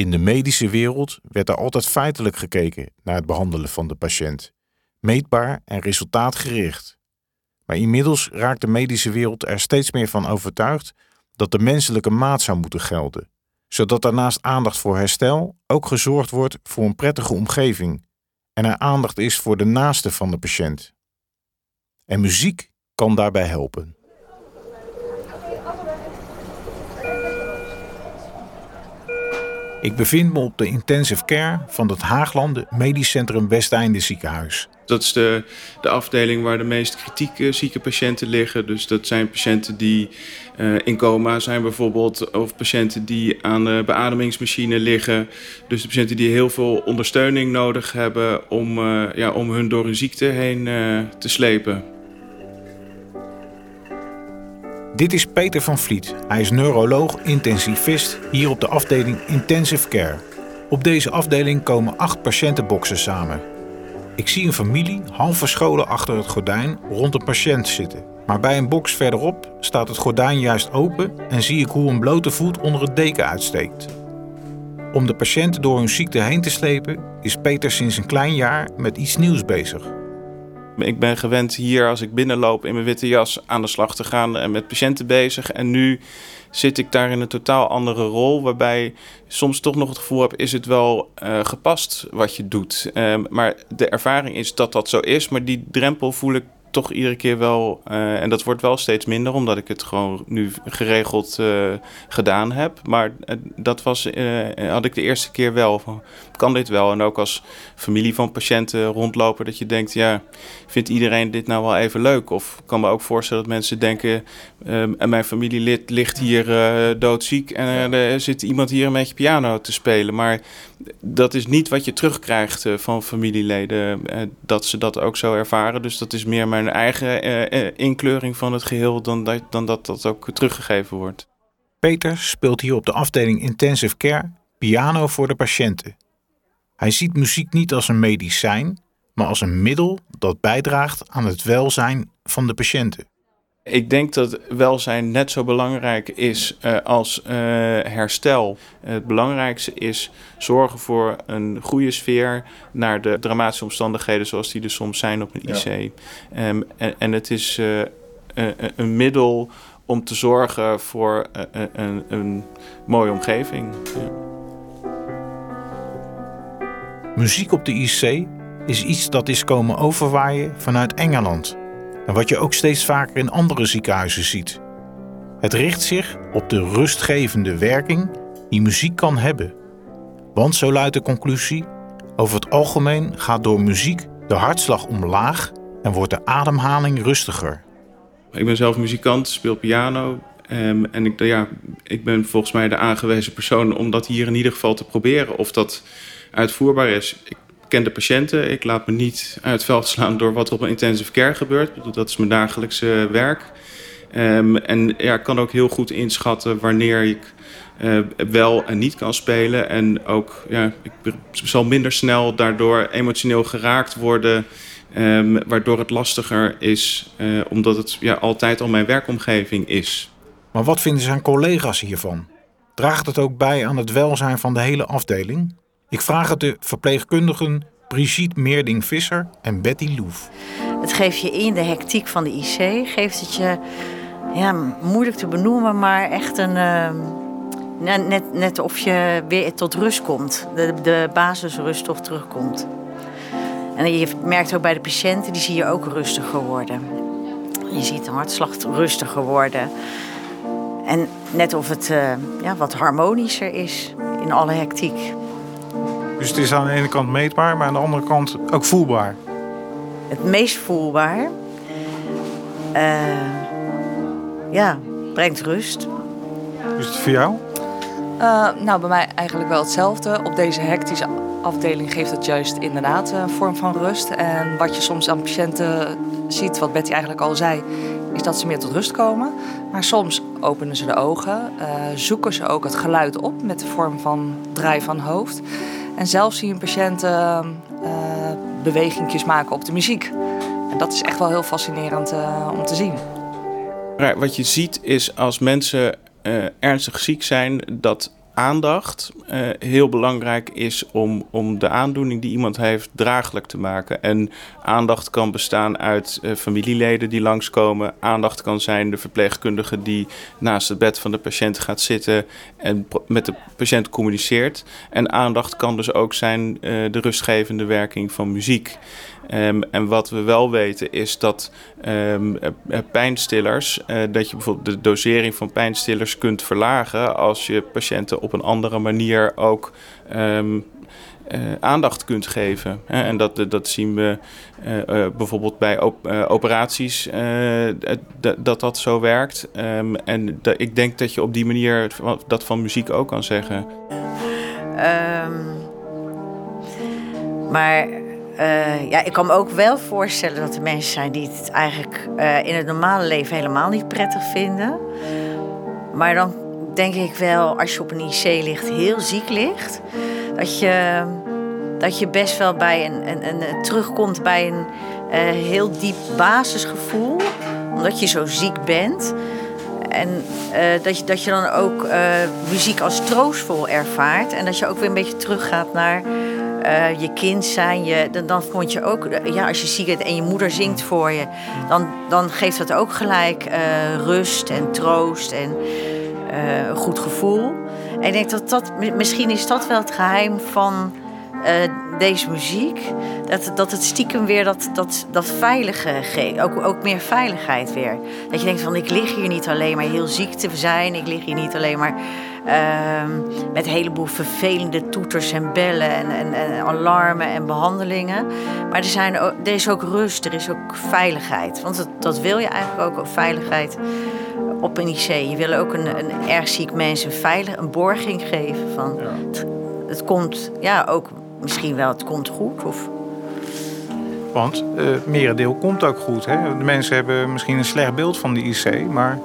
In de medische wereld werd er altijd feitelijk gekeken naar het behandelen van de patiënt, meetbaar en resultaatgericht. Maar inmiddels raakt de medische wereld er steeds meer van overtuigd dat de menselijke maat zou moeten gelden, zodat er naast aandacht voor herstel ook gezorgd wordt voor een prettige omgeving en er aandacht is voor de naaste van de patiënt. En muziek kan daarbij helpen. Ik bevind me op de intensive care van het Haaglanden Medisch Centrum Westeinde ziekenhuis. Dat is de, de afdeling waar de meest kritieke zieke patiënten liggen. Dus dat zijn patiënten die uh, in coma zijn bijvoorbeeld. Of patiënten die aan de beademingsmachine liggen. Dus de patiënten die heel veel ondersteuning nodig hebben om, uh, ja, om hun door hun ziekte heen uh, te slepen. Dit is Peter van Vliet. Hij is neuroloog, intensivist hier op de afdeling Intensive Care. Op deze afdeling komen acht patiëntenboxen samen. Ik zie een familie half verscholen achter het gordijn rond een patiënt zitten. Maar bij een box verderop staat het gordijn juist open en zie ik hoe een blote voet onder het deken uitsteekt. Om de patiënten door hun ziekte heen te slepen is Peter sinds een klein jaar met iets nieuws bezig. Ik ben gewend hier als ik binnenloop in mijn witte jas aan de slag te gaan en met patiënten bezig. En nu zit ik daar in een totaal andere rol. Waarbij soms toch nog het gevoel heb, is het wel uh, gepast wat je doet. Uh, maar de ervaring is dat dat zo is. Maar die drempel voel ik toch iedere keer wel. Uh, en dat wordt wel steeds minder, omdat ik het gewoon nu geregeld uh, gedaan heb. Maar uh, dat was, had ik de eerste keer wel. Van, kan dit wel? En ook als familie van patiënten rondlopen, dat je denkt: ja, vindt iedereen dit nou wel even leuk? Of ik kan me ook voorstellen dat mensen denken: en mijn familielid ligt hier doodziek en er zit iemand hier een beetje piano te spelen. Maar dat is niet wat je terugkrijgt van familieleden, dat ze dat ook zo ervaren. Dus dat is meer mijn eigen uh, inkleuring van het geheel dan dat, dan dat dat ook teruggegeven wordt. Peter speelt hier op de afdeling Intensive Care piano voor de patiënten. Hij ziet muziek niet als een medicijn, maar als een middel dat bijdraagt aan het welzijn van de patiënten. Ik denk dat welzijn net zo belangrijk is uh, als uh, herstel. Het belangrijkste is zorgen voor een goede sfeer naar de dramatische omstandigheden zoals die er soms zijn op een IC. Ja. Um, en, en, het is uh, een middel om te zorgen voor een, een, mooie omgeving. Ja. Muziek op de IC is iets dat is komen overwaaien vanuit Engeland en wat je ook steeds vaker in andere ziekenhuizen ziet. Het richt zich op de rustgevende werking die muziek kan hebben. Want zo luidt de conclusie: over het algemeen gaat door muziek de hartslag omlaag en wordt de ademhaling rustiger. Ik ben zelf muzikant, speel piano. Um, en ik, ja, ik ben volgens mij de aangewezen persoon om dat hier in ieder geval te proberen. Of dat uitvoerbaar is. Ken de patiënten. Ik laat me niet uit het veld slaan door wat er op een intensive care gebeurt. Dat is mijn dagelijkse werk. Um, en ja, ik kan ook heel goed inschatten wanneer ik uh, wel en niet kan spelen. En ook, ja, ik zal minder snel daardoor emotioneel geraakt worden. Um, waardoor het lastiger is, uh, omdat het ja, altijd al mijn werkomgeving is. Maar wat vinden zijn collega's hiervan? Draagt het ook bij aan het welzijn van de hele afdeling? Ik vraag het de verpleegkundigen Brigitte Meerding-Visser en Betty Loef. Het geeft je in de hectiek van de IC, geeft het je, ja, moeilijk te benoemen, maar echt een, uh, net, net of je weer tot rust komt. De, de basisrust toch terugkomt. En je merkt ook bij de patiënten, die zie je ook rustiger worden. Je ziet de hartslag rustiger worden. En net of het uh, ja, wat harmonischer is in alle hectiek. Dus het is aan de ene kant meetbaar, maar aan de andere kant ook voelbaar. Het meest voelbaar, uh, ja, brengt rust. Is het voor jou? Uh, nou, bij mij eigenlijk wel hetzelfde. Op deze hectische afdeling geeft het juist inderdaad een vorm van rust. En wat je soms aan patiënten ziet, wat Betty eigenlijk al zei, is dat ze meer tot rust komen. Maar soms openen ze de ogen, uh, zoeken ze ook het geluid op met de vorm van draai van hoofd. En zelfs zien patiënten uh, bewegingjes maken op de muziek. En dat is echt wel heel fascinerend uh, om te zien. Wat je ziet is als mensen uh, ernstig ziek zijn, dat aandacht uh, heel belangrijk is om, om de aandoening die iemand heeft draaglijk te maken. En aandacht kan bestaan uit uh, familieleden die langskomen. Aandacht kan zijn de verpleegkundige die naast het bed van de patiënt gaat zitten en met de patiënt communiceert. En aandacht kan dus ook zijn uh, de rustgevende werking van muziek. Um, en wat we wel weten is dat um, pijnstillers, dat je bijvoorbeeld de dosering van pijnstillers kunt verlagen als je patiënten op een andere manier ook um, uh, aandacht kunt geven. En dat, dat zien we uh, uh, bijvoorbeeld bij op, operaties, dat dat zo werkt. Um, en ik denk dat je op die manier dat van muziek ook kan zeggen. Um, maar ja, ik kan me ook wel voorstellen dat er mensen zijn die het eigenlijk in het normale leven helemaal niet prettig vinden. Maar dan denk ik wel, als je op een IC ligt, heel ziek ligt, dat je, dat je best wel bij een, een, een terugkomt bij een uh, heel diep basisgevoel, omdat je zo ziek bent. En dat, je, dat je dan ook muziek als troostvol ervaart. En dat je ook weer een beetje teruggaat naar je kind zijn. Je, dan, dan vond je ook, ja, als je ziek bent en je moeder zingt voor je, dan, dan geeft dat ook gelijk rust en troost en uh, goed gevoel. En ik denk dat dat, misschien is dat wel het geheim van deze muziek. Dat, dat het stiekem weer dat, dat, dat veilige geeft. Ook, ook meer veiligheid weer. Dat je denkt van ik lig hier niet alleen maar heel ziek te zijn. Ik lig hier niet alleen maar met een heleboel vervelende toeters en bellen en, en, en, alarmen en behandelingen. Maar er, zijn ook, er is ook rust, er is ook veiligheid. Want dat, dat wil je eigenlijk ook, veiligheid op een IC. Je wil ook een, een erg ziek mens een, veilig, een borging geven. Van, ja. het, het, komt, ja, ook misschien wel, het komt goed. Of... Want uh, merendeel komt ook goed. Hè? De mensen hebben misschien een slecht beeld van de IC, maar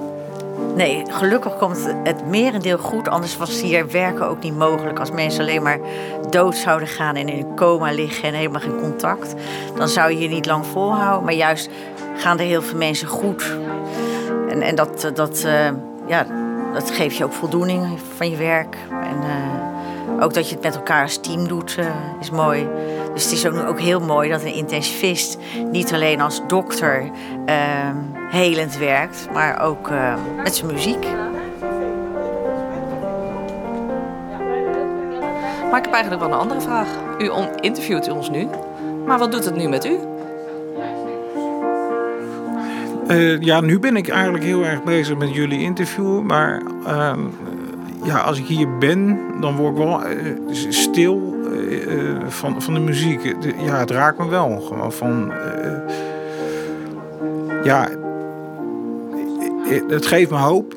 Nee, gelukkig komt het merendeel goed. Anders was hier werken ook niet mogelijk. Als mensen alleen maar dood zouden gaan en in een coma liggen en helemaal geen contact. Dan zou je hier niet lang volhouden. Maar juist gaan er heel veel mensen goed. En, en dat, dat, uh, ja, dat geeft je ook voldoening van je werk. En uh, ook dat je het met elkaar als team doet, is mooi. Dus het is ook, ook heel mooi dat een intensivist niet alleen als dokter uh, helend werkt, maar ook uh, met zijn muziek. Maar ik heb eigenlijk wel een andere vraag. U interviewt ons nu, maar wat doet het nu met u? Uh, ja, nu ben ik eigenlijk heel erg bezig met jullie interview. Maar uh, ja, als ik hier ben, dan word ik wel uh, stil van, van de muziek. Ja, het raakt me wel. Gewoon van. ja, het geeft me hoop,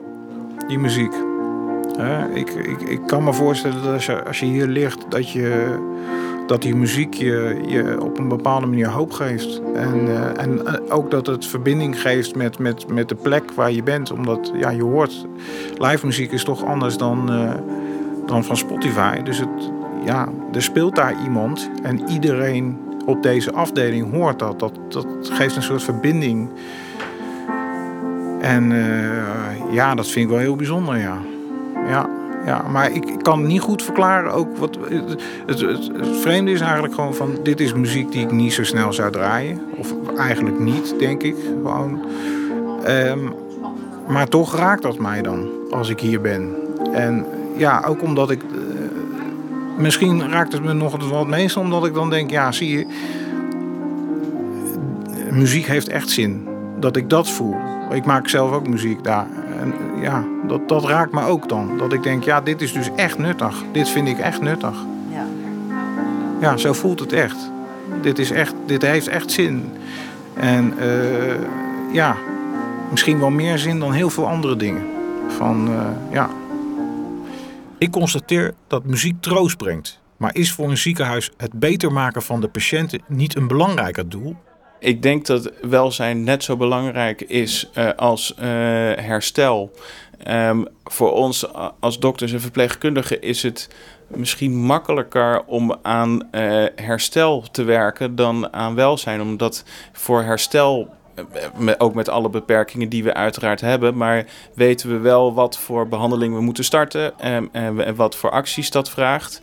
die muziek. ik, ik, ik kan me voorstellen dat als je, als je hier ligt, dat, je, dat die muziek je, je op een bepaalde manier hoop geeft. En, uh, en uh, ook dat het verbinding geeft met, met, met de plek waar je bent. Omdat ja, je hoort, live muziek is toch anders dan, uh, dan van Spotify. Dus het, ja, er speelt daar iemand en iedereen op deze afdeling hoort dat. Dat, dat geeft een soort verbinding. En uh, ja, dat vind ik wel heel bijzonder, ja. Ja, ja maar ik, kan niet goed verklaren ook wat... Het, het, het, vreemde is eigenlijk gewoon van... Dit is muziek die ik niet zo snel zou draaien. Of eigenlijk niet, denk ik. Gewoon. Um, maar toch raakt dat mij dan, als ik hier ben. En ja, ook omdat ik... Uh, misschien raakt het me nog wat meest omdat ik dan denk... Ja, zie je... Muziek heeft echt zin. Dat ik dat voel. Ik maak zelf ook muziek daar. En ja, dat, dat raakt me ook dan. Dat ik denk, ja, dit is dus echt nuttig. Dit vind ik echt nuttig. Ja, ja zo voelt het echt. Dit, is echt. dit heeft echt zin. En uh, ja, misschien wel meer zin dan heel veel andere dingen. Van, uh, ja. Ik constateer dat muziek troost brengt. Maar is voor een ziekenhuis het beter maken van de patiënten niet een belangrijker doel? Ik denk dat welzijn net zo belangrijk is uh, als uh, herstel. Um, voor ons als dokters en verpleegkundigen is het misschien makkelijker om aan uh, herstel te werken dan aan welzijn. Omdat voor herstel ook met alle beperkingen die we uiteraard hebben. Maar weten we wel wat voor behandeling we moeten starten en, en wat voor acties dat vraagt.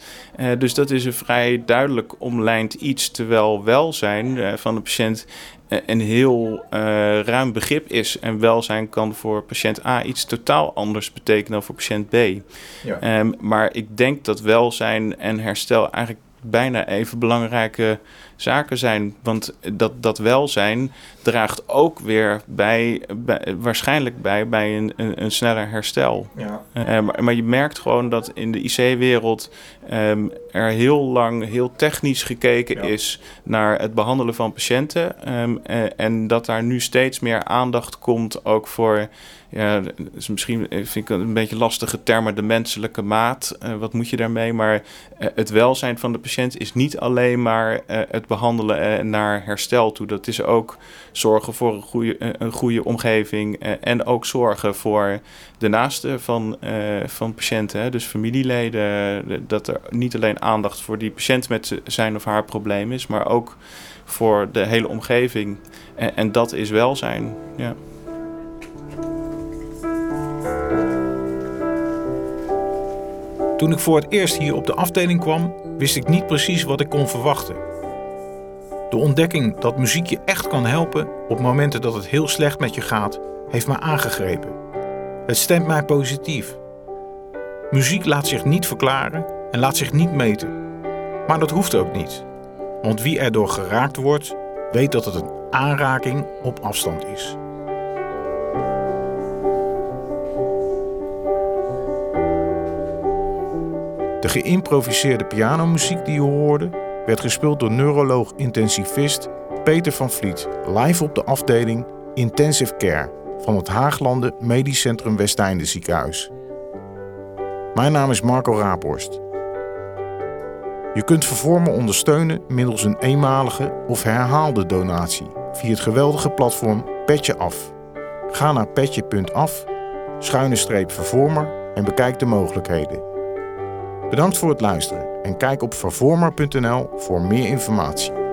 dus dat is een vrij duidelijk omlijnd iets. Terwijl welzijn van de patiënt een heel ruim begrip is. En welzijn kan voor patiënt A iets totaal anders betekenen dan voor patiënt B. Ja. Ehm, maar ik denk dat welzijn en herstel eigenlijk bijna even belangrijke zaken zijn. Want dat, dat welzijn draagt ook weer bij, waarschijnlijk bij, bij een, een, een sneller herstel. Ja. Uh, maar, maar, je merkt gewoon dat in de IC-wereld um, er heel lang heel technisch gekeken is naar het behandelen van patiënten. Um, en dat daar nu steeds meer aandacht komt ook voor ja, is misschien vind ik een beetje lastige termen, de menselijke maat. Uh, wat moet je daarmee? Maar het welzijn van de patiënt is niet alleen maar uh, behandelen naar herstel toe. Dat is ook zorgen voor een goede, een goede omgeving en ook zorgen voor de naasten van, van patiënten. Dus familieleden, dat er niet alleen aandacht voor die patiënt met zijn of haar probleem is, maar ook voor de hele omgeving. En, en dat is welzijn, ja. Toen ik voor het eerst hier op de afdeling kwam, wist ik niet precies wat ik kon verwachten. De ontdekking dat muziek je echt kan helpen op momenten dat het heel slecht met je gaat, heeft mij aangegrepen. Het stemt mij positief. Muziek laat zich niet verklaren en laat zich niet meten. Maar dat hoeft ook niet. Want wie erdoor geraakt wordt, weet dat het een aanraking op afstand is. De geïmproviseerde pianomuziek die je hoorde, werd gespeeld door neuroloog-intensivist Peter van Vliet, live op de afdeling Intensive Care van het Haaglanden Medisch Centrum Westeinde ziekenhuis. Mijn naam is Marco Raaphorst. Je kunt Vervormen ondersteunen middels een eenmalige of herhaalde donatie via het geweldige platform Petje Af. Ga naar petje.af, schuine streep Vervormer en bekijk de mogelijkheden. Bedankt voor het luisteren en kijk op vervormer.nl voor meer informatie.